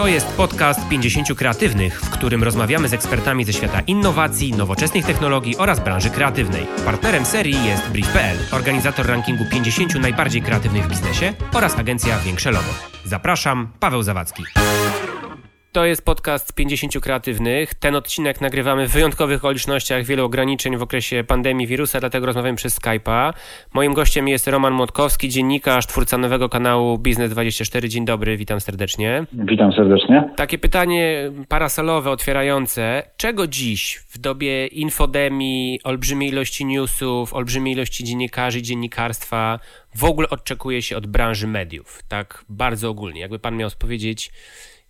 To jest podcast 50 Kreatywnych, w którym rozmawiamy z ekspertami ze świata innowacji, nowoczesnych technologii oraz branży kreatywnej. Partnerem serii jest Brief.pl, organizator rankingu 50 najbardziej kreatywnych w biznesie oraz agencja Większe Logo. Zapraszam, Paweł Zawadzki. To jest podcast 50 kreatywnych. Ten odcinek nagrywamy w wyjątkowych okolicznościach, wielu ograniczeń w okresie pandemii wirusa, dlatego rozmawiamy przez Skype'a. Moim gościem jest Roman Młotkowski, dziennikarz, twórca nowego kanału Biznes24. Dzień dobry, witam serdecznie. Witam serdecznie. Takie pytanie parasolowe, otwierające. Czego dziś w dobie infodemii, olbrzymiej ilości newsów, olbrzymiej ilości dziennikarzy, dziennikarstwa w ogóle oczekuje się od branży mediów? Tak bardzo ogólnie. Jakby pan miał powiedzieć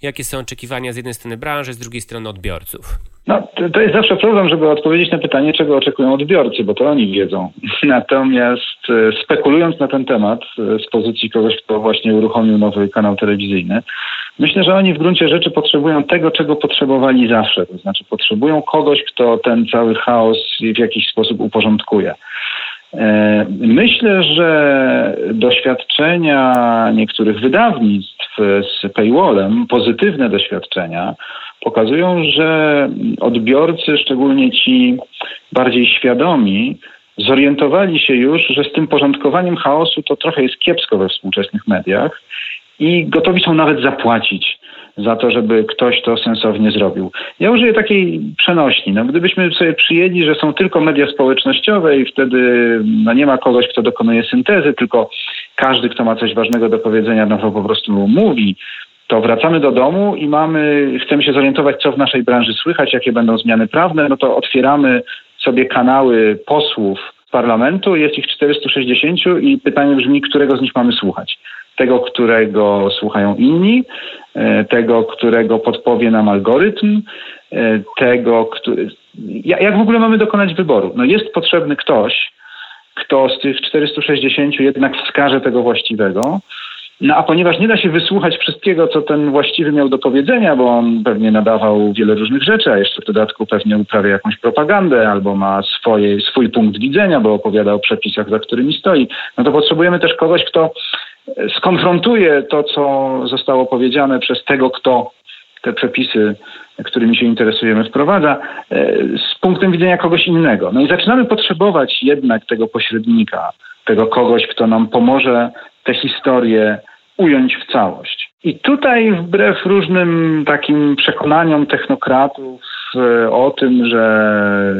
Jakie są oczekiwania z jednej strony branży, z drugiej strony odbiorców? No, to, to jest zawsze problem, żeby odpowiedzieć na pytanie, czego oczekują odbiorcy, bo to oni wiedzą. Natomiast e, spekulując na ten temat e, z pozycji kogoś, kto właśnie uruchomił nowy kanał telewizyjny, myślę, że oni w gruncie rzeczy potrzebują tego, czego potrzebowali zawsze. To znaczy potrzebują kogoś, kto ten cały chaos w jakiś sposób uporządkuje. E, myślę, że doświadczenia niektórych wydawnictw z paywallem, pozytywne doświadczenia, pokazują, że odbiorcy, szczególnie ci bardziej świadomi, zorientowali się już, że z tym porządkowaniem chaosu to trochę jest kiepsko we współczesnych mediach i gotowi są nawet zapłacić za to, żeby ktoś to sensownie zrobił. Ja użyję takiej przenośni. No, gdybyśmy sobie przyjęli, że są tylko media społecznościowe i wtedy no, nie ma kogoś, kto dokonuje syntezy, tylko każdy, kto ma coś ważnego do powiedzenia, no to po prostu mówi, to wracamy do domu i mamy, chcemy się zorientować, co w naszej branży słychać, jakie będą zmiany prawne, no to otwieramy sobie kanały posłów parlamentu, jest ich 460 i pytanie brzmi, którego z nich mamy słuchać tego, którego słuchają inni, tego, którego podpowie nam algorytm, e, tego, który... Jak w ogóle mamy dokonać wyboru? No jest potrzebny ktoś, kto z tych 460 jednak wskaże tego właściwego. No a ponieważ nie da się wysłuchać wszystkiego, co ten właściwy miał do powiedzenia, bo on pewnie nadawał wiele różnych rzeczy, a jeszcze w dodatku pewnie uprawia jakąś propagandę albo ma swoje, swój punkt widzenia, bo opowiada o przepisach, za którymi stoi, no to potrzebujemy też kogoś, kto skonfrontuje to, co zostało powiedziane przez tego, kto te przepisy, którymi się interesujemy, wprowadza, e, z punktem widzenia kogoś innego. No i zaczynamy potrzebować jednak tego pośrednika, tego kogoś, kto nam pomoże tę historię ująć w całość. I tutaj wbrew różnym takim przekonaniom technokratów o tym, że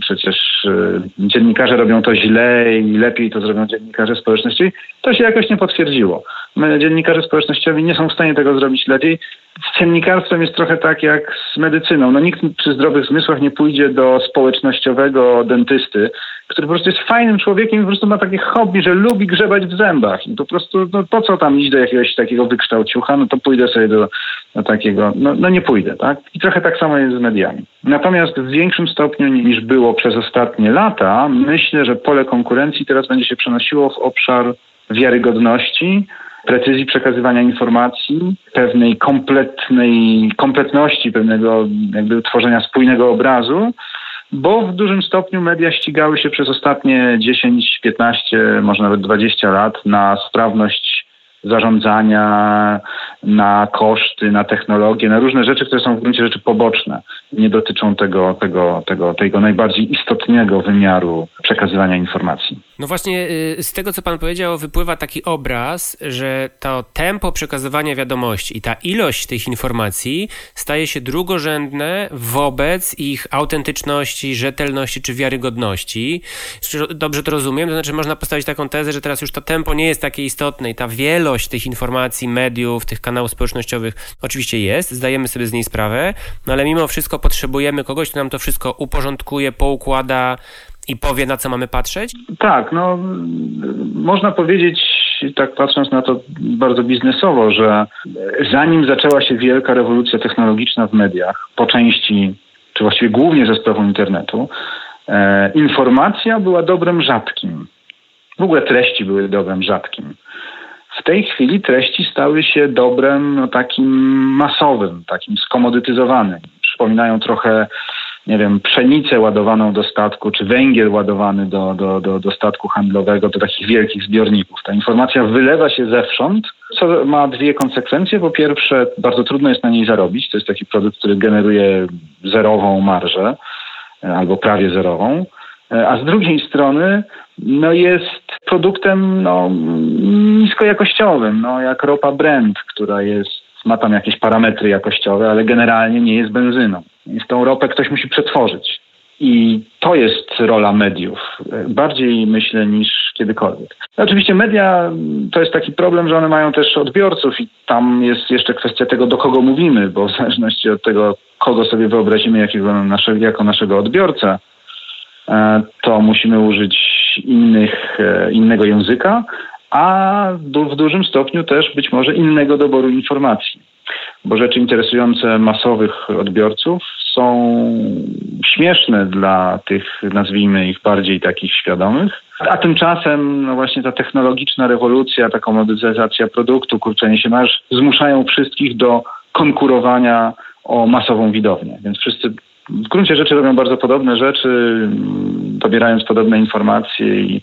przecież e, dziennikarze robią to źle i lepiej to zrobią dziennikarze społecznościowi, to się jakoś nie potwierdziło. My, dziennikarze społecznościowi nie są w stanie tego zrobić lepiej. Z dziennikarstwem jest trochę tak jak z medycyną. No, nikt przy zdrowych zmysłach nie pójdzie do społecznościowego dentysty, który po prostu jest fajnym człowiekiem i po prostu ma takie hobby, że lubi grzebać w zębach. I po prostu, no po co tam iść do jakiegoś takiego wykształciucha, no to pójdę sobie do, do takiego, no, no nie pójdę, tak? I trochę tak samo jest z mediami. Natomiast w większym stopniu niż było przez ostatnie lata, myślę, że pole konkurencji teraz będzie się przenosiło w obszar wiarygodności, precyzji przekazywania informacji, pewnej kompletnej, kompletności, pewnego jakby tworzenia spójnego obrazu, bo w dużym stopniu media ścigały się przez ostatnie 10, 15, może nawet 20 lat na sprawność zarządzania, na koszty, na technologię, na różne rzeczy, które są w gruncie rzeczy poboczne. Nie dotyczą tego, tego, tego, tego najbardziej istotnego wymiaru przekazywania informacji. No właśnie y, z tego, co pan powiedział, wypływa taki obraz, że to tempo przekazywania wiadomości i ta ilość tych informacji staje się drugorzędne wobec ich autentyczności, rzetelności czy wiarygodności. Dobrze to rozumiem? To znaczy można postawić taką tezę, że teraz już to tempo nie jest takie istotne i ta tych informacji, mediów, tych kanałów społecznościowych oczywiście jest, zdajemy sobie z niej sprawę, no ale mimo wszystko potrzebujemy kogoś, kto nam to wszystko uporządkuje, poukłada, i powie, na co mamy patrzeć? Tak, no można powiedzieć, tak patrząc na to bardzo biznesowo, że zanim zaczęła się wielka rewolucja technologiczna w mediach, po części, czy właściwie głównie ze sprawą internetu, e, informacja była dobrem rzadkim. W ogóle treści były dobrem rzadkim. W tej chwili treści stały się dobrem no, takim masowym, takim skomodytyzowanym. Przypominają trochę nie wiem, pszenicę ładowaną do statku, czy węgiel ładowany do, do, do, do statku handlowego, do takich wielkich zbiorników. Ta informacja wylewa się zewsząd, co ma dwie konsekwencje. Po pierwsze, bardzo trudno jest na niej zarobić. To jest taki produkt, który generuje zerową marżę albo prawie zerową. A z drugiej strony no jest produktem no, niskojakościowym, no, jak ropa Brent, która jest, ma tam jakieś parametry jakościowe, ale generalnie nie jest benzyną. Więc tą ropę ktoś musi przetworzyć. I to jest rola mediów, bardziej myślę niż kiedykolwiek. Oczywiście media to jest taki problem, że one mają też odbiorców i tam jest jeszcze kwestia tego, do kogo mówimy, bo w zależności od tego, kogo sobie wyobrazimy jakiego jako naszego odbiorca, e, to musimy użyć innych, e, innego języka, a w dużym stopniu też być może innego doboru informacji. Bo rzeczy interesujące masowych odbiorców są śmieszne dla tych, nazwijmy ich bardziej takich świadomych. A tymczasem no właśnie ta technologiczna rewolucja, ta komodyzacja produktu, kurczenie się masz, zmuszają wszystkich do konkurowania o masową widownię. Więc wszyscy w gruncie rzeczy robią bardzo podobne rzeczy, pobierając podobne informacje i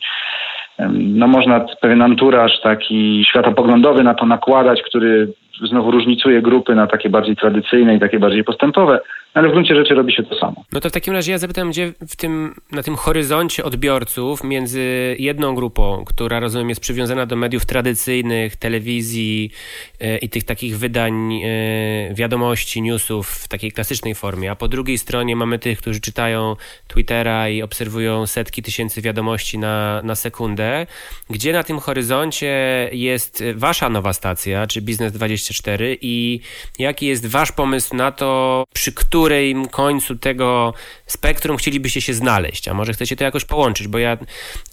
no można pewien anturaż taki światopoglądowy na to nakładać, który znowu różnicuje grupy na takie bardziej tradycyjne i takie bardziej postępowe, ale w gruncie rzeczy robi się to samo. No to w takim razie ja zapytam, gdzie w tym, na tym horyzoncie odbiorców między jedną grupą, która rozumiem jest przywiązana do mediów tradycyjnych, telewizji e, i tych takich wydań e, wiadomości, newsów w takiej klasycznej formie, a po drugiej stronie mamy tych, którzy czytają Twittera i obserwują setki tysięcy wiadomości na, na sekundę, gdzie na tym horyzoncie jest wasza nowa stacja, czy Biznes 24 i jaki jest wasz pomysł na to, przy którym którym końcu tego spektrum chcielibyście się znaleźć, a może chcecie to jakoś połączyć, bo ja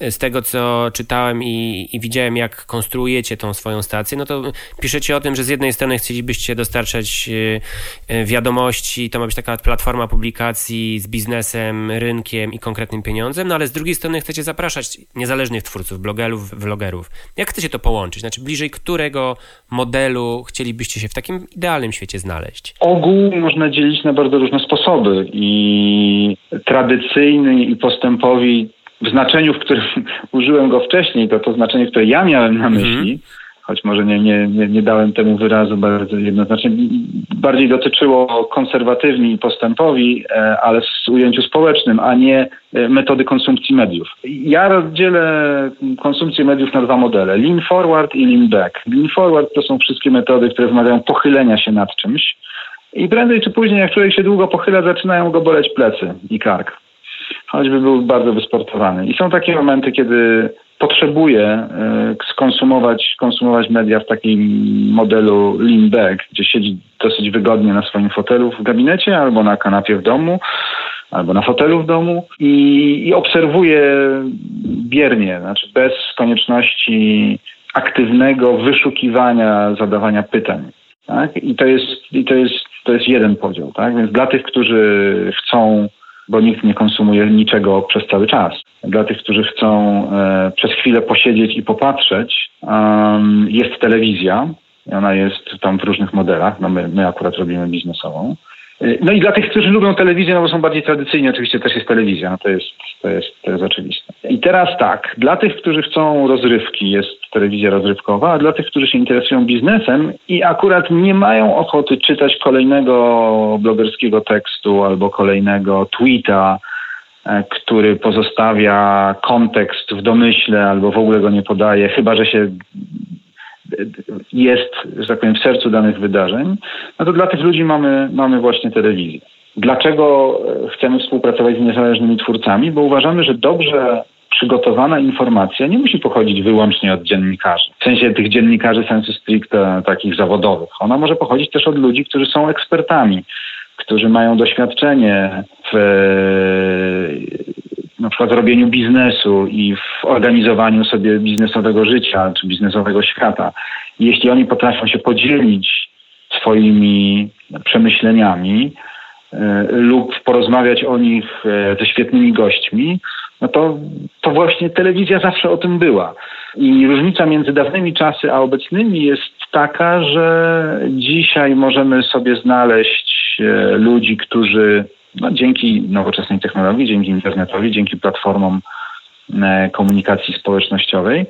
e, z tego, co czytałem i, i widziałem, jak konstruujecie tą swoją stację, no to piszecie o tym, że z jednej strony chcielibyście dostarczać e, e, wiadomości, to ma być taka platforma publikacji z biznesem, rynkiem i konkretnym pieniądzem, no ale z drugiej strony chcecie zapraszać niezależnych twórców, blogerów, vlogerów. Jak chcecie to połączyć? Znaczy bliżej którego modelu chcielibyście się w takim idealnym świecie znaleźć? Ogół można dzielić na bardzo różne sposoby i tradycyjny i postępowi w znaczeniu, w którym użyłem go wcześniej, to to znaczenie, które ja miałem na myśli, mm choć może nie, nie, nie, nie dałem temu wyrazu bardzo jednoznacznie, bardziej dotyczyło konserwatywni i postępowi, e, ale w ujęciu społecznym, a nie e, metody konsumpcji mediów. Ja rozdzielę konsumpcję mediów na dwa modele, lean forward i lean back. Lean forward to są wszystkie metody, które wymagają pochylenia się nad czymś, i prędzej czy później, jak człowiek się długo pochyla, zaczynają go boleć plecy i kark. Choćby był bardzo wysportowany. I są takie momenty, kiedy potrzebuje e, skonsumować konsumować media w takim modelu lean back, gdzie siedzi dosyć wygodnie na swoim fotelu w gabinecie albo na kanapie w domu, albo na fotelu w domu i, i obserwuje biernie, znaczy bez konieczności aktywnego wyszukiwania, zadawania pytań. Tak? I to jest, i to jest to jest jeden podział, tak? Więc dla tych, którzy chcą, bo nikt nie konsumuje niczego przez cały czas, dla tych, którzy chcą e, przez chwilę posiedzieć i popatrzeć, um, jest telewizja. Ona jest tam w różnych modelach. No my, my akurat robimy biznesową. Y, no i dla tych, którzy lubią telewizję, no bo są bardziej tradycyjni, oczywiście też jest telewizja, no to jest, to jest, to jest oczywiste. I teraz tak, dla tych, którzy chcą rozrywki, jest telewizja rozrywkowa, a dla tych, którzy się interesują biznesem i akurat nie mają ochoty czytać kolejnego blogerskiego tekstu albo kolejnego tweeta, e, który pozostawia kontekst w domyśle albo w ogóle go nie podaje, chyba że się jest, że tak powiem, w sercu danych wydarzeń, no to dla tych ludzi mamy, mamy właśnie telewizję. Dlaczego chcemy współpracować z niezależnymi twórcami? Bo uważamy, że dobrze przygotowana informacja nie musi pochodzić wyłącznie od dziennikarzy. W sensie tych dziennikarzy sensu stricte takich zawodowych. Ona może pochodzić też od ludzi, którzy są ekspertami, którzy mają doświadczenie w na przykład w robieniu biznesu i w organizowaniu sobie biznesowego życia czy biznesowego świata. Jeśli oni potrafią się podzielić swoimi przemyśleniami e, lub porozmawiać o nich e, ze świetnymi gośćmi, no to, to właśnie telewizja zawsze o tym była. I różnica między dawnymi czasy a obecnymi jest taka, że dzisiaj możemy sobie znaleźć e, ludzi, którzy no, dzięki nowoczesnej technologii, dzięki internetowi, dzięki platformom e, komunikacji społecznościowej. E,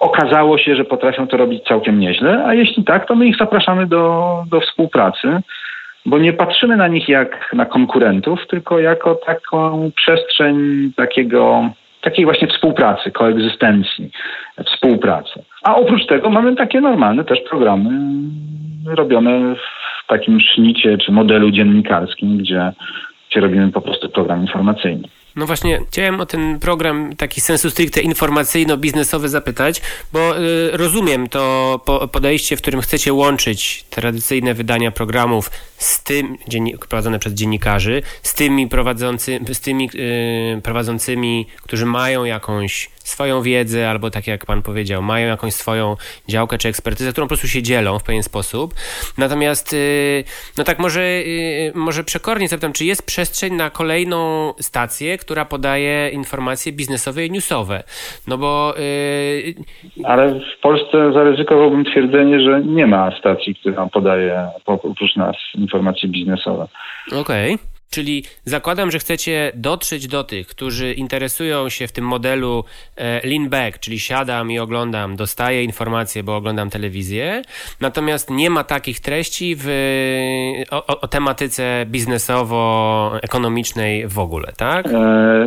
okazało się, że potrafią to robić całkiem nieźle, a jeśli tak, to my ich zapraszamy do, do współpracy, bo nie patrzymy na nich jak na konkurentów, tylko jako taką przestrzeń takiego takiej właśnie współpracy, koegzystencji, współpracy. A oprócz tego mamy takie normalne też programy robione takim sznicie czy modelu dziennikarskim, gdzie, gdzie robimy po prostu program informacyjny. No właśnie, chciałem o ten program taki sensu stricte informacyjno-biznesowy zapytać, bo y, rozumiem to po, podejście, w którym chcecie łączyć tradycyjne wydania programów z tym, prowadzone przez dziennikarzy, z tymi, prowadzący, z tymi y, prowadzącymi, którzy mają jakąś swoją wiedzę, albo tak jak pan powiedział, mają jakąś swoją działkę czy ekspertyzę, którą po prostu się dzielą w pewien sposób. Natomiast, y, no tak może, y, może przekornie zapytam, czy jest przestrzeń na kolejną stację, która podaje informacje biznesowe i newsowe? No bo... Y, Ale w Polsce zaryzykowałbym twierdzenie, że nie ma stacji, która podaje oprócz nas informacje biznesowe. Okej. Okay. Czyli zakładam, że chcecie dotrzeć do tych, którzy interesują się w tym modelu e, lean back, czyli siadam i oglądam, dostaję informacje, bo oglądam telewizję, natomiast nie ma takich treści w, o, o tematyce biznesowo-ekonomicznej w ogóle, tak? E,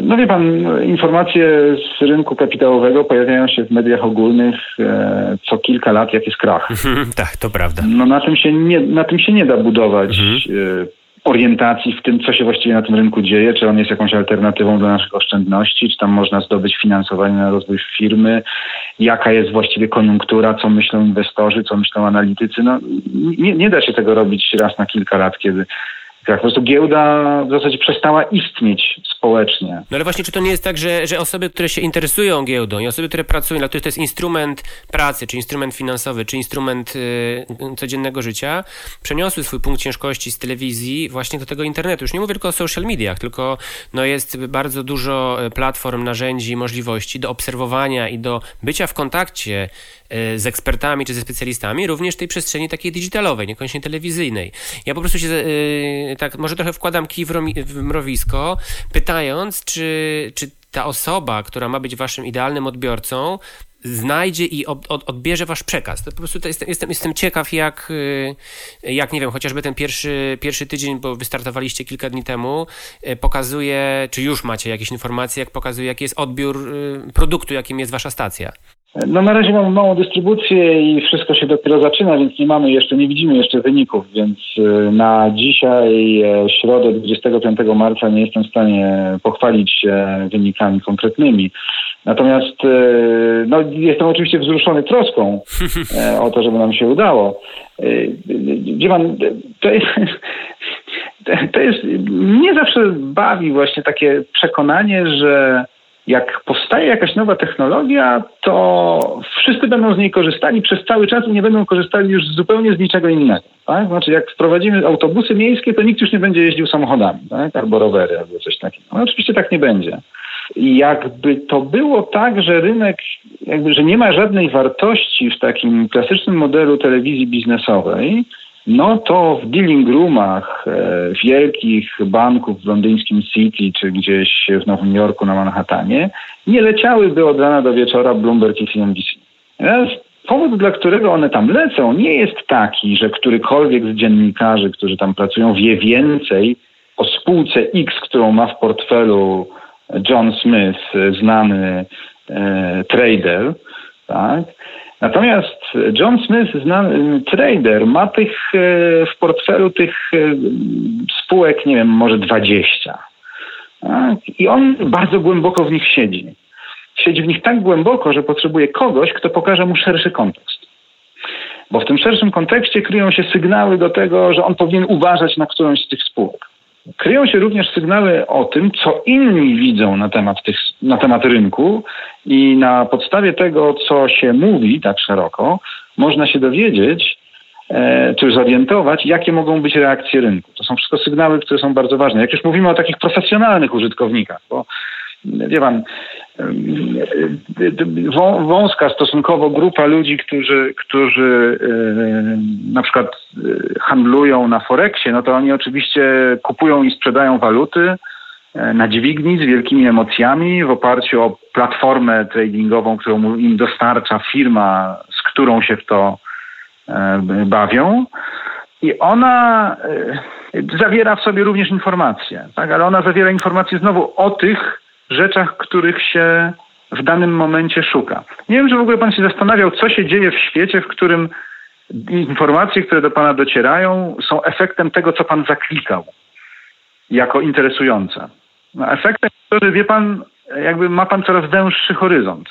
no wie pan, informacje z rynku kapitałowego pojawiają się w mediach ogólnych e, co kilka lat, jak jest krach. tak, to prawda. No na tym się nie, na tym się nie da budować mhm orientacji w tym, co się właściwie na tym rynku dzieje, czy on jest jakąś alternatywą dla naszych oszczędności, czy tam można zdobyć finansowanie na rozwój firmy, jaka jest właściwie koniunktura, co myślą inwestorzy, co myślą analitycy. No, nie, nie da się tego robić raz na kilka lat, kiedy tak, po prostu giełda w zasadzie przestała istnieć społecznie. No ale właśnie, czy to nie jest tak, że, że osoby, które się interesują giełdą i osoby, które pracują, dla których to jest instrument pracy, czy instrument finansowy, czy instrument y, codziennego życia, przeniosły swój punkt ciężkości z telewizji właśnie do tego internetu. Już nie mówię tylko o social mediach, tylko no, jest bardzo dużo y, platform, narzędzi, możliwości do obserwowania i do bycia w kontakcie y, z ekspertami czy ze specjalistami, również tej przestrzeni takiej digitalowej, niekoniecznie telewizyjnej. Ja po prostu się y, tak może trochę wkładam kij w, w mrowisko, pytając, czy, czy ta osoba, która ma być waszym idealnym odbiorcą, znajdzie i od, od, odbierze wasz przekaz. To po prostu to jestem, jestem, jestem ciekaw, jak, y, jak, nie wiem, chociażby ten pierwszy, pierwszy tydzień, bo wystartowaliście kilka dni temu, y, pokazuje, czy już macie jakieś informacje, jak pokazuje, jaki jest odbiór y, produktu, jakim jest wasza stacja. No na razie mamy małą dystrybucję i wszystko się dopiero zaczyna, więc nie mamy jeszcze, nie widzimy jeszcze wyników, więc na dzisiaj, e, środę 25 marca nie jestem w stanie pochwalić się wynikami konkretnymi. Natomiast y, no, jestem oczywiście wzruszony troską e, o to, żeby nam się udało. Y, wie pan, to jest, to jest, mnie zawsze bawi właśnie takie przekonanie, że jak powstaje jakaś nowa technologia, to wszyscy będą z niej korzystali przez cały czas i nie będą korzystali już zupełnie z niczego innego. Tak? Znaczy, jak wprowadzimy autobusy miejskie, to nikt już nie będzie jeździł samochodami, tak? albo rowery, albo coś takiego. No, oczywiście tak nie będzie. Jakby to było tak, że rynek, jakby, że nie ma żadnej wartości w takim klasycznym modelu telewizji biznesowej, no to w dealing roomach e, wielkich banków w londyńskim City czy gdzieś w Nowym Jorku na Manhattanie nie leciałyby od rana do wieczora Bloomberg i CNBC. Powód, dla którego one tam lecą, nie jest taki, że którykolwiek z dziennikarzy, którzy tam pracują, wie więcej o spółce X, którą ma w portfelu John Smith, znany e, trader, tak? Natomiast John Smith, znany trader, ma tych w portfelu tych spółek, nie wiem, może 20. Tak? I on bardzo głęboko w nich siedzi. Siedzi w nich tak głęboko, że potrzebuje kogoś, kto pokaże mu szerszy kontekst. Bo w tym szerszym kontekście kryją się sygnały do tego, że on powinien uważać na którąś z tych spółek. Kryją się również sygnały o tym, co inni widzą na temat, tych, na temat rynku i na podstawie tego, co się mówi tak szeroko, można się dowiedzieć, e, czy zorientować, jakie mogą być reakcje rynku. To są wszystko sygnały, które są bardzo ważne. Jak już mówimy o takich profesjonalnych użytkownikach, bo wie pan, wąska stosunkowo grupa ludzi, którzy, którzy na przykład handlują na Forexie, no to oni oczywiście kupują i sprzedają waluty na dźwigni z wielkimi emocjami w oparciu o platformę tradingową, którą im dostarcza firma, z którą się w to bawią. I ona zawiera w sobie również informacje, tak? ale ona zawiera informacje znowu o tych rzeczach, których się w danym momencie szuka. Nie wiem, czy w ogóle pan się zastanawiał, co się dzieje w świecie, w którym informacje, które do pana docierają, są efektem tego, co pan zaklikał jako interesujące. No, efektem, który wie pan, jakby ma pan coraz węższy horyzont,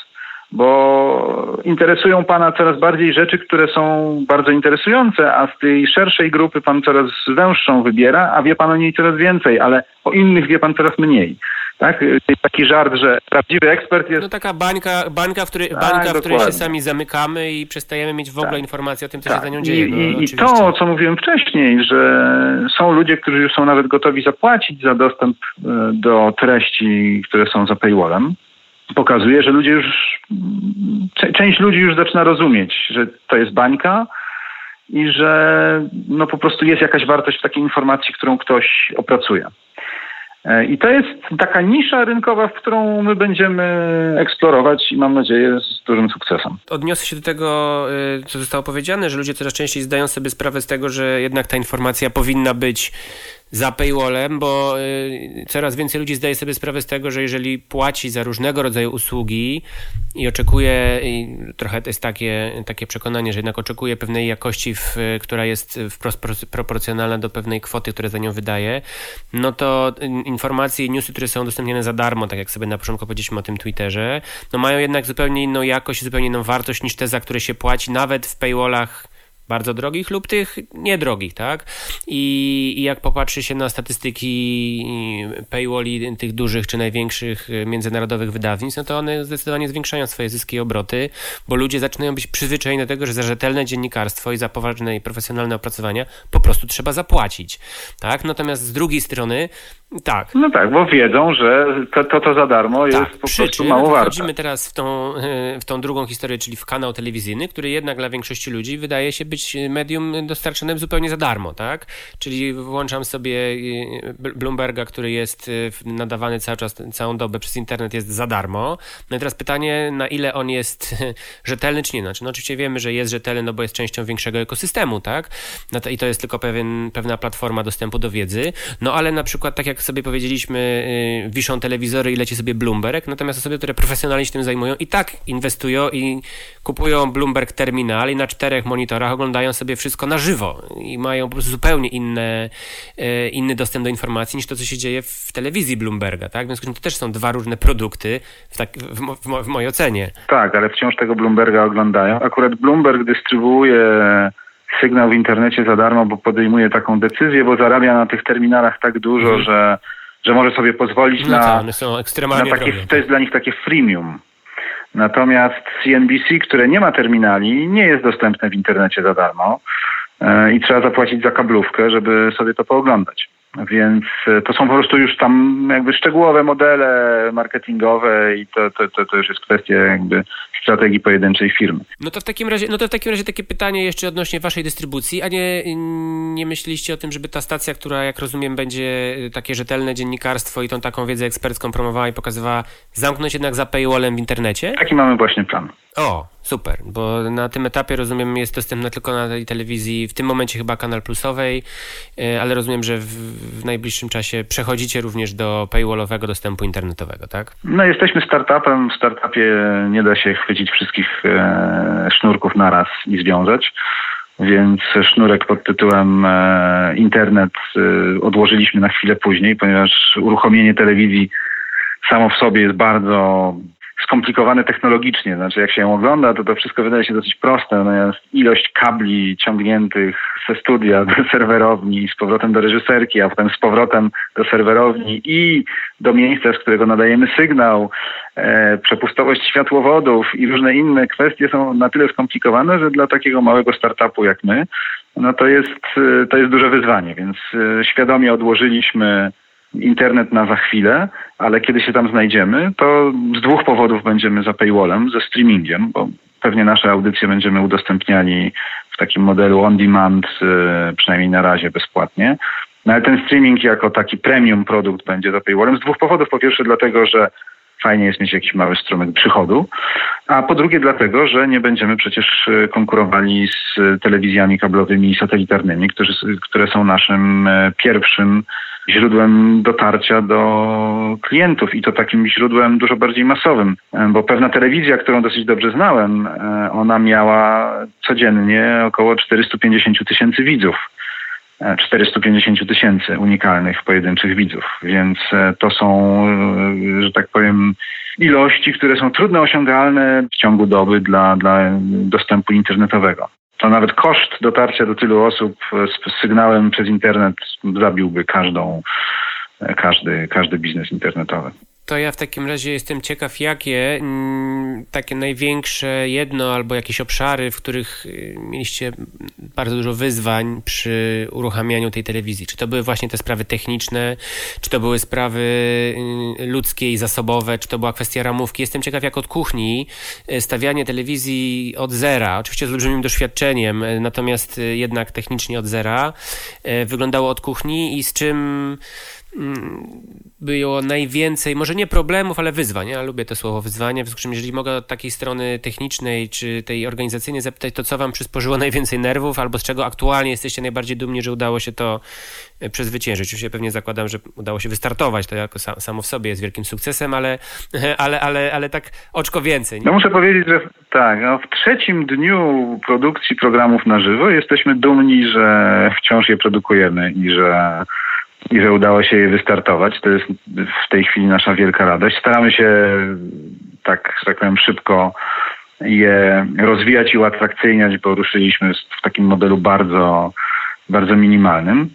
bo interesują pana coraz bardziej rzeczy, które są bardzo interesujące, a z tej szerszej grupy pan coraz węższą wybiera, a wie pan o niej coraz więcej, ale o innych wie pan coraz mniej. Tak? Taki żart, że prawdziwy ekspert jest... No taka bańka, bańka, w której, tak, bańka, w której się sami zamykamy i przestajemy mieć w ogóle tak. informacji o tym, co tak. się za nią dzieje. No, I, i to, co mówiłem wcześniej, że są ludzie, którzy już są nawet gotowi zapłacić za dostęp e, do treści, które są za paywallem, pokazuje, że ludzie już, część ludzi już zaczyna rozumieć, że to jest bańka i że no po prostu jest jakaś wartość w takiej informacji, którą ktoś opracuje. E, I to jest taka nisza rynkowa, w którą my będziemy eksplorować i mam nadzieję z dużym sukcesem. Odniosę się do tego, y, co zostało powiedziane, że ludzie coraz częściej zdają sobie sprawę z tego, że jednak ta informacja powinna być za paywallem, bo y, coraz więcej ludzi zdaje sobie sprawę z tego, że jeżeli płaci za różnego rodzaju usługi i oczekuje, i trochę to jest takie, takie przekonanie, że jednak oczekuje pewnej jakości, w, która jest wprost proporcjonalna do pewnej kwoty, które za nią wydaje, no to informacje i newsy, które są udostępniane za darmo, tak jak sobie na początku powiedzieliśmy o tym Twitterze, no mają jednak zupełnie inną jakość, zupełnie inną wartość niż te, za które się płaci, nawet w paywallach bardzo drogich lub tych niedrogich, tak? I, I, jak popatrzy się na statystyki paywalli tych dużych czy największych międzynarodowych wydawnictw, no to one zdecydowanie zwiększają swoje zyski i obroty, bo ludzie zaczynają być przyzwyczajeni do tego, że za rzetelne dziennikarstwo i za poważne i profesjonalne opracowania po prostu trzeba zapłacić, tak? Natomiast z drugiej strony tak. No tak, bo wiedzą, że to, to, to za darmo tak, jest po prostu mało warte. Wchodzimy teraz w tą, w tą drugą historię, czyli w kanał telewizyjny, który jednak dla większości ludzi wydaje się być medium dostarczonym zupełnie za darmo, tak? Czyli włączam sobie y, Bloomberga, który jest nadawany cały czas, całą dobę przez internet jest za darmo. No i teraz pytanie, na ile on jest rzetelny, czy nie? Znaczy, no oczywiście wiemy, że jest rzetelny, no bo jest częścią większego ekosystemu, tak? No to, I to jest tylko pewien, pewna platforma dostępu do wiedzy. No ale na przykład, tak jak sobie powiedzieliśmy, y, wiszą telewizory i leci sobie Bloomberg, natomiast osoby, które profesjonalnie się tym zajmują i tak inwestują i kupują Bloomberg Terminal i na czterech monitorach oglądają sobie wszystko na żywo i mają po prostu zupełnie inne, y, inny dostęp do informacji niż to, co się dzieje w telewizji Bloomberga, tak? W związku z tym to też są dwa różne produkty w, tak, w, w, w mojej ocenie. Tak, ale wciąż tego Bloomberga oglądają. Akurat Bloomberg dystrybuuje sygnał w internecie za darmo, bo podejmuje taką decyzję, bo zarabia na tych terminalach tak dużo, mhm. że, że może sobie pozwolić no na, tak, na takie, to jest dla nich takie freemium. Natomiast CNBC, które nie ma terminali, nie jest dostępne w internecie za darmo e, i trzeba zapłacić za kablówkę, żeby sobie to pooglądać. Więc e, to są po prostu już tam jakby szczegółowe modele marketingowe i to, to, to, to już jest kwestia jakby strategii pojedynczej firmy. No to w takim razie, no to w takim razie takie pytanie jeszcze odnośnie waszej dystrybucji, a nie, nie myśleliście o tym, żeby ta stacja, która jak rozumiem będzie takie rzetelne dziennikarstwo i tą taką wiedzę ekspercką promowała i pokazywała, zamknąć jednak za paywallem w internecie? Taki mamy właśnie plan. O, super, bo na tym etapie rozumiem jest dostępna tylko na tej telewizji, w tym momencie chyba Kanal Plusowej, e, ale rozumiem, że w, w najbliższym czasie przechodzicie również do paywallowego dostępu internetowego, tak? No jesteśmy startupem, w startupie nie da się chwycić wszystkich e, sznurków naraz i związać. Więc sznurek pod tytułem e, internet e, odłożyliśmy na chwilę później, ponieważ uruchomienie telewizji samo w sobie jest bardzo skomplikowane technologicznie. Znaczy, jak się ją ogląda, to to wszystko wydaje się dosyć proste, natomiast ilość kabli ciągniętych ze studia do serwerowni, z powrotem do reżyserki, a potem z powrotem do serwerowni i do miejsca, z którego nadajemy sygnał, e, przepustowość światłowodów i różne inne kwestie są na tyle skomplikowane, że dla takiego małego startupu jak my, no to jest, e, to jest duże wyzwanie, więc e, świadomie odłożyliśmy internet na za chwilę, ale kiedy się tam znajdziemy, to z dwóch powodów będziemy za paywallem, ze streamingiem, bo pewnie nasze audycje będziemy udostępniali w takim modelu on demand, e, przynajmniej na razie bezpłatnie. No ale ten streaming jako taki premium produkt będzie za paywallem z dwóch powodów. Po pierwsze dlatego, że fajnie jest mieć jakiś mały strumyk przychodu, a po drugie dlatego, że nie będziemy przecież e, konkurowali z telewizjami kablowymi i satelitarnymi, które są naszym e, pierwszym źródłem dotarcia do klientów i to takim źródłem dużo bardziej masowym, e, bo pewna telewizja, którą dosyć dobrze znałem, ona miała codziennie około 450 tysięcy widzów. 450 tysięcy unikalnych pojedynczych widzów, więc e, to są, e, że tak powiem, ilości, które są trudno osiągalne w ciągu doby dla, dla dostępu internetowego. To nawet koszt dotarcia do tylu osób z sygnałem przez internet zabiłby każdą, e, każdy, każdy biznes internetowy. To ja w takim razie jestem ciekaw, jakie mm, takie największe jedno albo jakieś obszary, w których y, mieliście bardzo dużo wyzwań przy uruchamianiu tej telewizji. Czy to były właśnie te sprawy techniczne, czy to były sprawy y, ludzkie i zasobowe, czy to była kwestia ramówki. Jestem ciekaw, jak od kuchni y, stawianie telewizji od zera, oczywiście z olbrzymim doświadczeniem, natomiast jednak technicznie od zera, wyglądało od kuchni i z czym było najwięcej, może nie problemów, ale wyzwań. Ja lubię to słowo wyzwania, w związku z czym jeżeli mogę od takiej strony technicznej czy tej organizacyjnej zapytać, to co wam przysporzyło najwięcej nerwów, albo z czego aktualnie jesteście najbardziej dumni, że udało się to e, przezwyciężyć. Oczywiście pewnie zakładam, że udało się wystartować, to jako samo w sobie jest wielkim sukcesem, ale, ale, ale, ale tak oczko więcej. No muszę powiedzieć, że tak, no w trzecim dniu produkcji programów na żywo jesteśmy dumni, że wciąż je produkujemy i że i że udało się je wystartować. To jest w tej chwili nasza wielka radość. Staramy się tak, że tak powiem, szybko je rozwijać i uatrakcyjniać, bo ruszyliśmy w takim modelu bardzo bardzo minimalnym.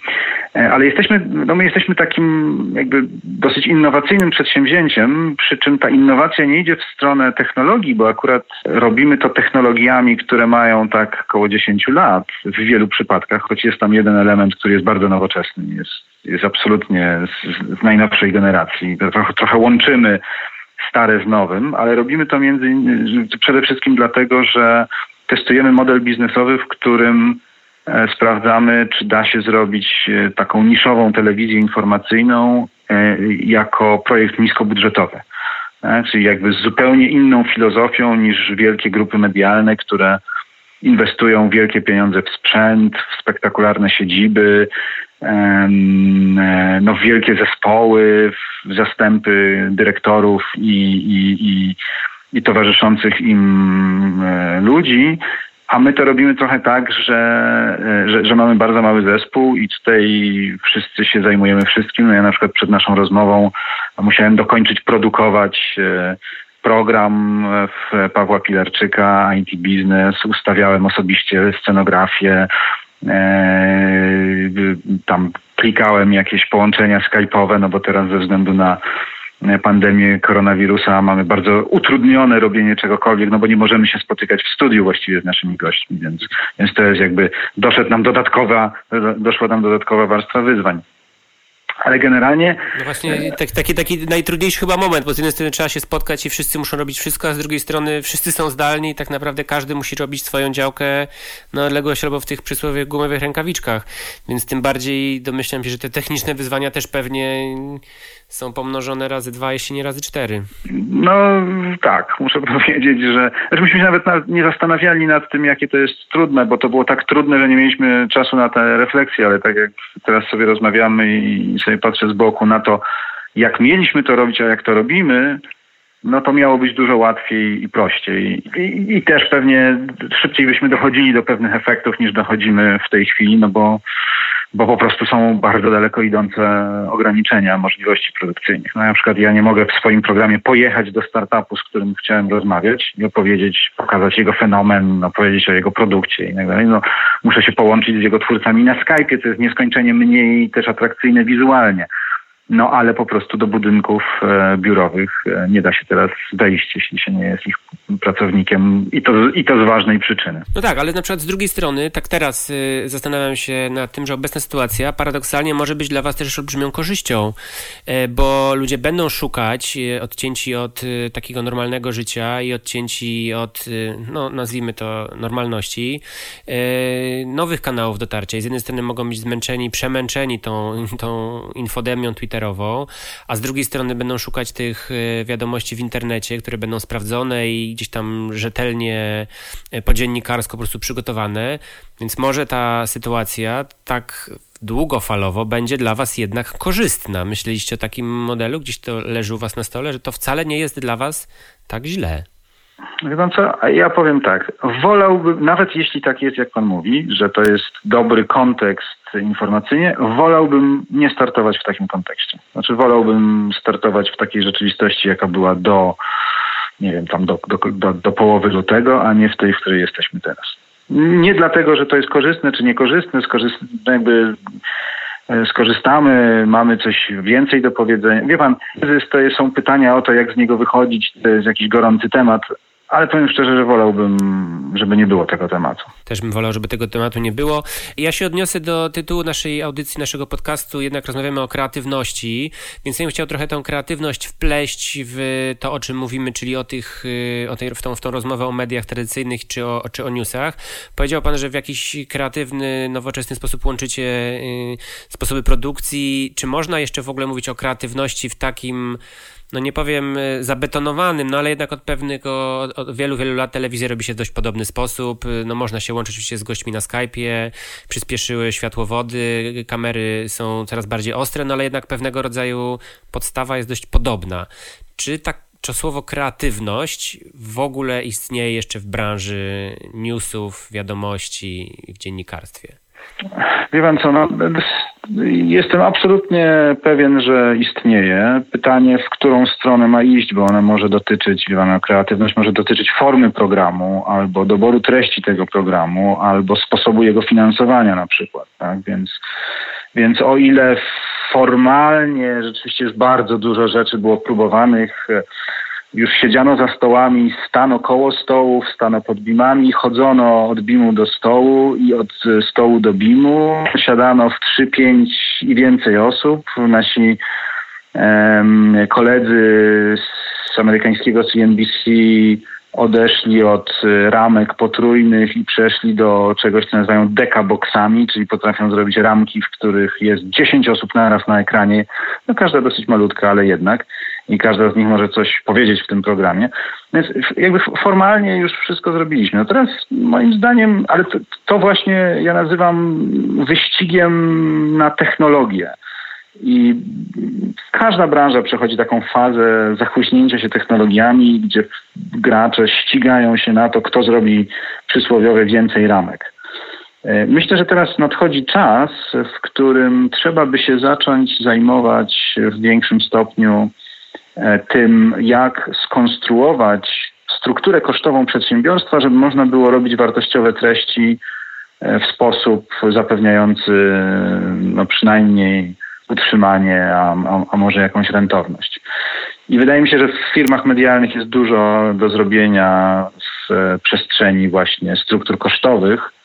E, ale jesteśmy, no my jesteśmy takim jakby dosyć innowacyjnym przedsięwzięciem, przy czym ta innowacja nie idzie w stronę technologii, bo akurat robimy to technologiami, które mają tak około 10 lat w wielu przypadkach, choć jest tam jeden element, który jest bardzo nowoczesny, jest, jest absolutnie z, z najnowszej generacji. Trochę, trochę łączymy stare z nowym, ale robimy to między innymi przede wszystkim dlatego, że testujemy model biznesowy, w którym E, sprawdzamy, czy da się zrobić e, taką niszową telewizję informacyjną e, jako projekt niskobudżetowy. Czyli jakby z zupełnie inną filozofią niż wielkie grupy medialne, które inwestują wielkie pieniądze w sprzęt, w spektakularne siedziby, no, w wielkie zespoły, zastępy dyrektorów i, i, i, i towarzyszących im ludzi, a my to robimy trochę tak, że, e, że, że, mamy bardzo mały zespół i tutaj wszyscy się zajmujemy wszystkim. No ja na przykład przed naszą rozmową musiałem dokończyć produkować e, program w Pawła Pilarczyka, IT Business, ustawiałem osobiście scenografię, e, tam klikałem jakieś połączenia skype'owe, no bo teraz ze względu na pandemię koronawirusa mamy bardzo utrudnione robienie czegokolwiek, no bo nie możemy się spotykać w studiu właściwie z naszymi gośćmi, więc, więc to jest jakby doszedł nam dodatkowa, doszła nam dodatkowa warstwa wyzwań. Ale generalnie. No właśnie, tak, taki, taki najtrudniejszy chyba moment, bo z jednej strony trzeba się spotkać i wszyscy muszą robić wszystko, a z drugiej strony wszyscy są zdalni i tak naprawdę każdy musi robić swoją działkę na odległość albo w tych przysłowiowych gumowych rękawiczkach. Więc tym bardziej domyślam się, że te techniczne wyzwania też pewnie są pomnożone razy dwa, jeśli nie razy cztery. No tak, muszę powiedzieć, że znaczy myśmy się nawet nie zastanawiali nad tym, jakie to jest trudne, bo to było tak trudne, że nie mieliśmy czasu na te refleksje, ale tak jak teraz sobie rozmawiamy i sobie patrzę z boku na to, jak mieliśmy to robić, a jak to robimy, no to miało być dużo łatwiej i prościej. I, I, też pewnie szybciej byśmy dochodzili do pewnych efektów niż dochodzimy w tej chwili, no bo bo po prostu są bardzo daleko idące ograniczenia możliwości produkcyjnych. No, na przykład ja nie mogę w swoim programie pojechać do startupu, z którym chciałem rozmawiać i opowiedzieć, pokazać jego fenomen, opowiedzieć o jego produkcie i tak dalej. No, muszę się połączyć z jego twórcami na Skype'ie, co jest nieskończenie mniej też atrakcyjne wizualnie. No ale po prostu do budynków e, biurowych e, nie da się teraz wejść, jeśli się nie jest ich pracownikiem i to, i to z ważnej przyczyny. No tak, ale na przykład z drugiej strony, tak teraz y, zastanawiam się nad tym, że obecna sytuacja paradoksalnie może być dla was też olbrzymią korzyścią, bo ludzie będą szukać odcięci od takiego normalnego życia i odcięci od, no nazwijmy to, normalności, nowych kanałów dotarcia. I z jednej strony mogą być zmęczeni, przemęczeni tą, tą infodemią a z drugiej strony będą szukać tych wiadomości w internecie, które będą sprawdzone i gdzieś tam rzetelnie, e, podziennikarsko po prostu przygotowane, więc może ta sytuacja tak długofalowo będzie dla Was jednak korzystna. Myśleliście o takim modelu, gdzieś to leży u Was na stole, że to wcale nie jest dla Was tak źle. Wie pan co, ja powiem tak, wolałbym, nawet jeśli tak jest, jak pan mówi, że to jest dobry kontekst informacyjnie, wolałbym nie startować w takim kontekście. Znaczy wolałbym startować w takiej rzeczywistości, jaka była do nie wiem, tam do, do, do, do połowy lutego, a nie w tej, w której jesteśmy teraz. Nie dlatego, że to jest korzystne czy niekorzystne, skorzyst, jakby e, skorzystamy, mamy coś więcej do powiedzenia. Wie pan, to są pytania o to, jak z niego wychodzić, to jest jakiś gorący temat, ale powiem szczerze, że wolałbym, żeby nie było tego tematu. Też bym wolał, żeby tego tematu nie było. Ja się odniosę do tytułu naszej audycji, naszego podcastu. Jednak rozmawiamy o kreatywności, więc ja bym chciał trochę tą kreatywność wpleść w to, o czym mówimy, czyli o tych, y, o tej, w, tą, w tą rozmowę o mediach tradycyjnych czy o, czy o newsach. Powiedział pan, że w jakiś kreatywny, nowoczesny sposób łączycie y, sposoby produkcji. Czy można jeszcze w ogóle mówić o kreatywności w takim no nie powiem e, zabetonowanym, no ale jednak od pewnego, od wielu, wielu lat telewizja robi się w dość podobny sposób. E, no można się łączyć oczywiście z gośćmi na Skype'ie, przyspieszyły światłowody, kamery są coraz bardziej ostre, no ale jednak pewnego rodzaju podstawa jest dość podobna. Czy tak to słowo kreatywność w ogóle istnieje jeszcze w branży newsów, wiadomości w dziennikarstwie? Wie pan co, no, jestem absolutnie pewien, że istnieje. Pytanie, w którą stronę ma iść, bo ona może dotyczyć, wie pan, kreatywność może dotyczyć formy programu, albo doboru treści tego programu, albo sposobu jego finansowania na przykład. Tak? Więc, więc o ile formalnie rzeczywiście jest bardzo dużo rzeczy było próbowanych, już siedziano za stołami, stano koło stołów, stano pod bimami, chodzono od bimu do stołu i od stołu do bimu. Siadano w 3, 5 i więcej osób. Nasi um, koledzy z amerykańskiego CNBC odeszli od ramek potrójnych i przeszli do czegoś, co nazywają dekaboksami, czyli potrafią zrobić ramki, w których jest 10 osób naraz na ekranie. No każda dosyć malutka, ale jednak i każda z nich może coś powiedzieć w tym programie. Więc jakby formalnie już wszystko zrobiliśmy. No teraz moim zdaniem, ale to, to właśnie ja nazywam wyścigiem na technologię. I każda branża przechodzi taką fazę zachłyśnięcia się technologiami, gdzie gracze ścigają się na to, kto zrobi przysłowiowe więcej ramek. E, myślę, że teraz nadchodzi czas, w którym trzeba by się zacząć zajmować w większym stopniu tym, jak skonstruować strukturę kosztową przedsiębiorstwa, żeby można było robić wartościowe treści e, w sposób zapewniający no przynajmniej utrzymanie, a, a, może jakąś rentowność. I wydaje mi się, że w firmach medialnych jest dużo do zrobienia w e, przestrzeni właśnie struktur kosztowych, E,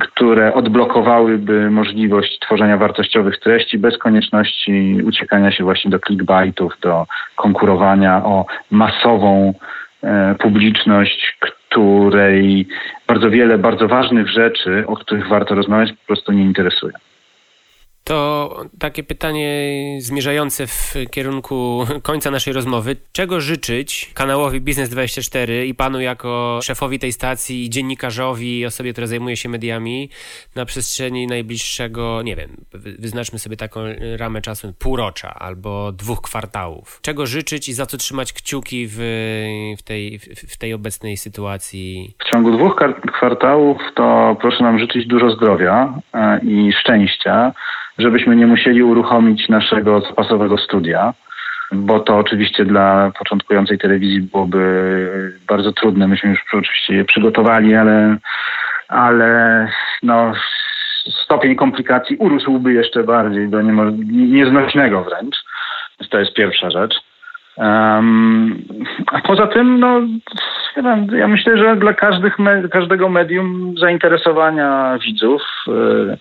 które odblokowałyby możliwość tworzenia wartościowych treści bez konieczności uciekania się właśnie do clickbaitów, do konkurowania o masową e, publiczność, której bardzo wiele bardzo ważnych rzeczy, o których warto rozmawiać, po prostu nie interesuje. To takie pytanie zmierzające w kierunku końca naszej rozmowy. Czego życzyć kanałowi Biznes24 i panu jako szefowi tej stacji, i dziennikarzowi, osobie, która zajmuje się mediami na przestrzeni najbliższego, nie wiem, wyznaczmy sobie taką ramę czasu półrocza albo dwóch kwartałów. Czego życzyć i za co trzymać kciuki w, w, tej, w tej obecnej sytuacji? W ciągu dwóch kwartałów to proszę nam życzyć dużo zdrowia e, i szczęścia żebyśmy nie musieli uruchomić naszego zapasowego studia, bo to oczywiście dla początkującej telewizji byłoby bardzo trudne. Myśmy już oczywiście je przygotowali, ale, ale no, stopień komplikacji urósłby jeszcze bardziej do nieznośnego wręcz. To jest pierwsza rzecz. Um, a poza tym, no, ja myślę, że dla każdych, każdego medium zainteresowania widzów, yy,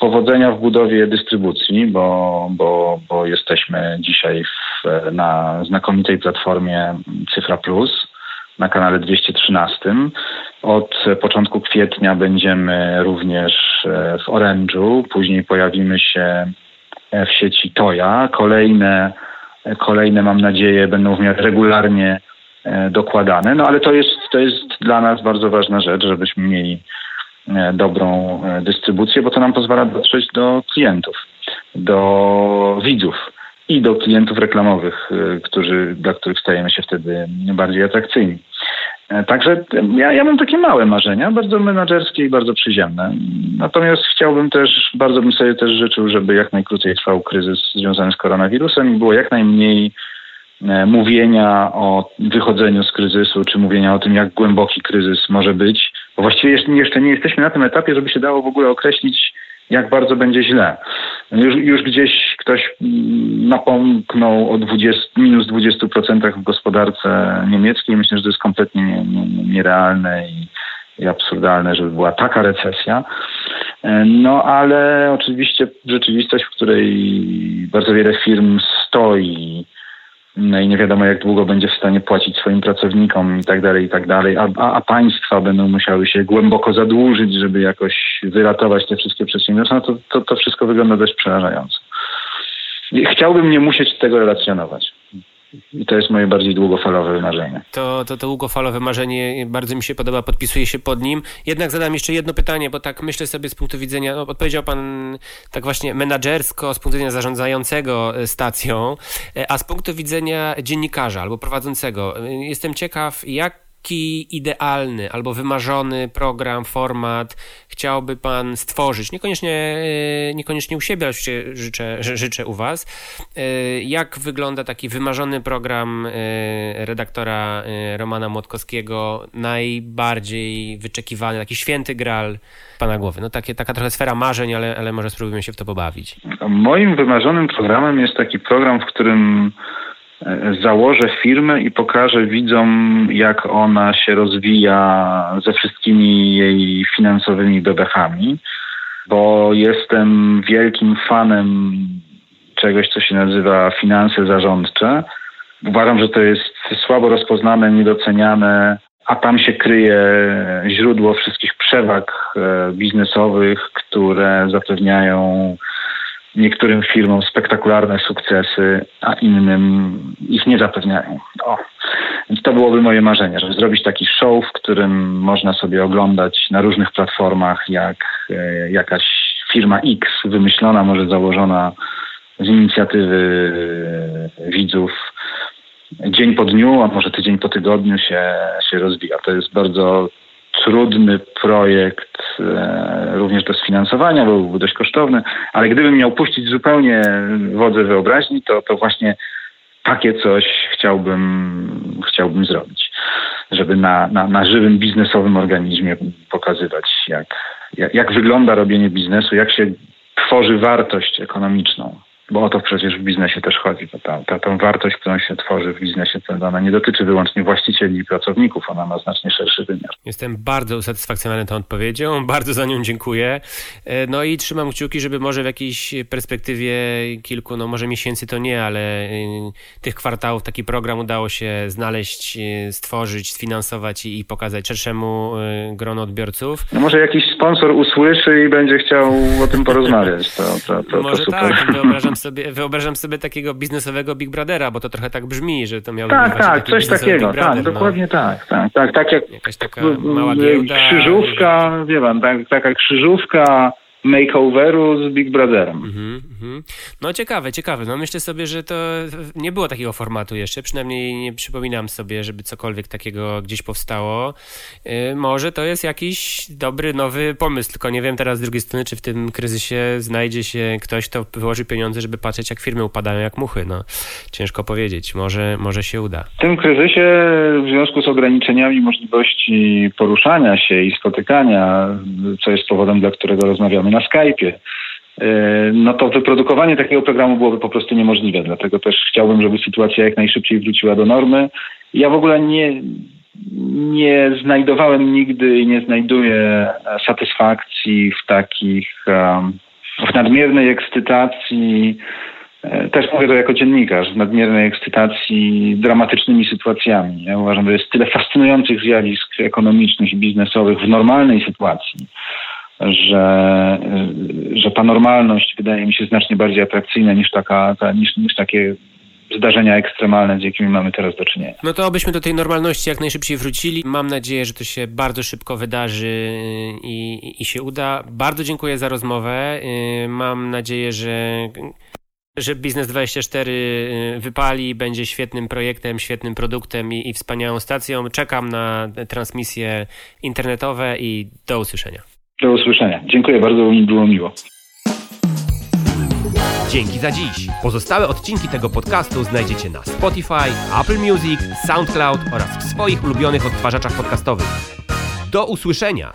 powodzenia w budowie dystrybucji, bo, bo, bo jesteśmy dzisiaj w, na znakomitej platformie Cyfra Plus na kanale 213. Od początku kwietnia będziemy również e, w Orange'u, później pojawimy się w sieci Toya. Kolejne, kolejne mam nadzieję, będą w miarę regularnie e, dokładane. No ale to jest, to jest dla nas bardzo ważna rzecz, żebyśmy mieli e, dobrą dystrybucję, bo to nam pozwala dotrzeć do klientów, do widzów i do klientów reklamowych, którzy, dla których stajemy się wtedy bardziej atrakcyjni. E, także ja, ja mam takie małe marzenia, bardzo menadżerskie i bardzo przyziemne. Natomiast chciałbym też, bardzo bym sobie też życzył, żeby jak najkrócej trwał kryzys związany z koronawirusem i było jak najmniej e, mówienia o wychodzeniu z kryzysu, czy mówienia o tym, jak głęboki kryzys może być, bo właściwie jeszcze nie jesteśmy na tym etapie, żeby się dało w ogóle określić, jak bardzo będzie źle. Już, już gdzieś ktoś mm, napomknął o 20, minus 20% w gospodarce niemieckiej. Myślę, że to jest kompletnie nie, nie, nierealne i, i absurdalne, żeby była taka recesja. E, no ale oczywiście rzeczywistość, w której bardzo wiele firm stoi no i nie wiadomo jak długo będzie w stanie płacić swoim pracownikom i tak dalej, i tak dalej, a, a, a państwa będą musiały się głęboko zadłużyć, żeby jakoś wyratować te wszystkie przedsiębiorstwa, no to, to, to wszystko wygląda dość przerażająco. Chciałbym nie musieć tego relacjonować. I to jest moje bardziej długofalowe marzenie. To, to, to długofalowe marzenie bardzo mi się podoba, podpisuję się pod nim. Jednak zadam jeszcze jedno pytanie, bo tak myślę sobie z punktu widzenia, no, odpowiedział pan tak właśnie menadżersko, z punktu widzenia zarządzającego e, stacją, e, a z punktu widzenia dziennikarza albo prowadzącego. E, jestem ciekaw, jak jaki idealny albo wymarzony program, format chciałby Pan stworzyć? Niekoniecznie, e, niekoniecznie u siebie, ale życzę, życzę u Was. E, jak wygląda taki wymarzony program e, redaktora Romana Młotkowskiego, najbardziej wyczekiwany, taki święty gral Pana głowy? No takie, taka trochę sfera marzeń, ale, ale może spróbujmy się w to pobawić. Moim wymarzonym programem jest taki program, w którym założę firmę i pokażę widzom, jak ona się rozwija ze wszystkimi jej finansowymi bebechami, bo jestem wielkim fanem czegoś, co się nazywa finanse zarządcze. Uważam, że to jest słabo rozpoznane, niedoceniane, a tam się kryje źródło wszystkich przewag e, biznesowych, które zapewniają niektórym firmom spektakularne sukcesy, a innym ich nie zapewniają. O. Więc to byłoby moje marzenie, żeby zrobić taki show, w którym można sobie oglądać na różnych platformach, jak e, jakaś firma X wymyślona, może założona z inicjatywy e, widzów dzień po dniu, a może tydzień po tygodniu się, się rozwija. To jest bardzo trudny projekt, e, również do sfinansowania, bo był dość kosztowny, ale gdybym miał puścić zupełnie wodze wyobraźni, to, to właśnie takie coś chciałbym, chciałbym zrobić, żeby na, na, na żywym biznesowym organizmie pokazywać, jak, jak, jak wygląda robienie biznesu, jak się tworzy wartość ekonomiczną bo o to przecież w biznesie też chodzi. Ta, ta, tą wartość, którą się tworzy w biznesie, to ona nie dotyczy wyłącznie właścicieli i pracowników, ona ma znacznie szerszy wymiar. Jestem bardzo usatysfakcjonowany tą odpowiedzią, bardzo za nią dziękuję. E, no i trzymam kciuki, żeby może w jakiejś perspektywie kilku, no może miesięcy to nie, ale e, tych kwartałów taki program udało się znaleźć, e, stworzyć, sfinansować i, i pokazać szerszemu grono odbiorców. No może jakiś sponsor usłyszy i będzie chciał o tym porozmawiać. To, to, to, może to super. tak, wyobrażam sobie, wyobrażam sobie takiego biznesowego Big Brothera, bo to trochę tak brzmi, że to miał Tak, tak, coś takiego, tak, Brother, tak, dokładnie tak, tak, tak, tak jak Jakaś taka mała giełda. Krzyżówka, wie pan, tak, taka krzyżówka makeoveru z Big Brotherem. Mm -hmm. No ciekawe, ciekawe. No myślę sobie, że to nie było takiego formatu jeszcze, przynajmniej nie przypominam sobie, żeby cokolwiek takiego gdzieś powstało. Yy, może to jest jakiś dobry, nowy pomysł, tylko nie wiem teraz z drugiej strony, czy w tym kryzysie znajdzie się ktoś, kto wyłoży pieniądze, żeby patrzeć, jak firmy upadają jak muchy. No, ciężko powiedzieć. Może, może się uda. W tym kryzysie w związku z ograniczeniami możliwości poruszania się i spotykania, co jest powodem, dla którego rozmawiamy na Skype'ie, no to wyprodukowanie takiego programu byłoby po prostu niemożliwe. Dlatego też chciałbym, żeby sytuacja jak najszybciej wróciła do normy. Ja w ogóle nie, nie znajdowałem nigdy i nie znajduję satysfakcji w takich, w nadmiernej ekscytacji E, też mówię to jako dziennikarz, w nadmiernej ekscytacji dramatycznymi sytuacjami. Ja uważam, że jest tyle fascynujących zjawisk ekonomicznych i biznesowych w normalnej sytuacji, że, e, że ta normalność wydaje mi się znacznie bardziej atrakcyjna niż, taka, ta, niż, niż takie zdarzenia ekstremalne, z jakimi mamy teraz do czynienia. No to obyśmy do tej normalności jak najszybciej wrócili. Mam nadzieję, że to się bardzo szybko wydarzy i, i się uda. Bardzo dziękuję za rozmowę. Y, mam nadzieję, że że Biznes 24 y, wypali, będzie świetnym projektem, świetnym produktem i, i wspaniałą stacją. Czekam na transmisje internetowe i do usłyszenia. Do usłyszenia. Dziękuję bardzo, mi było miło. Dzięki za dziś. Pozostałe odcinki tego podcastu znajdziecie na Spotify, Apple Music, SoundCloud oraz w swoich ulubionych odtwarzaczach podcastowych. Do usłyszenia!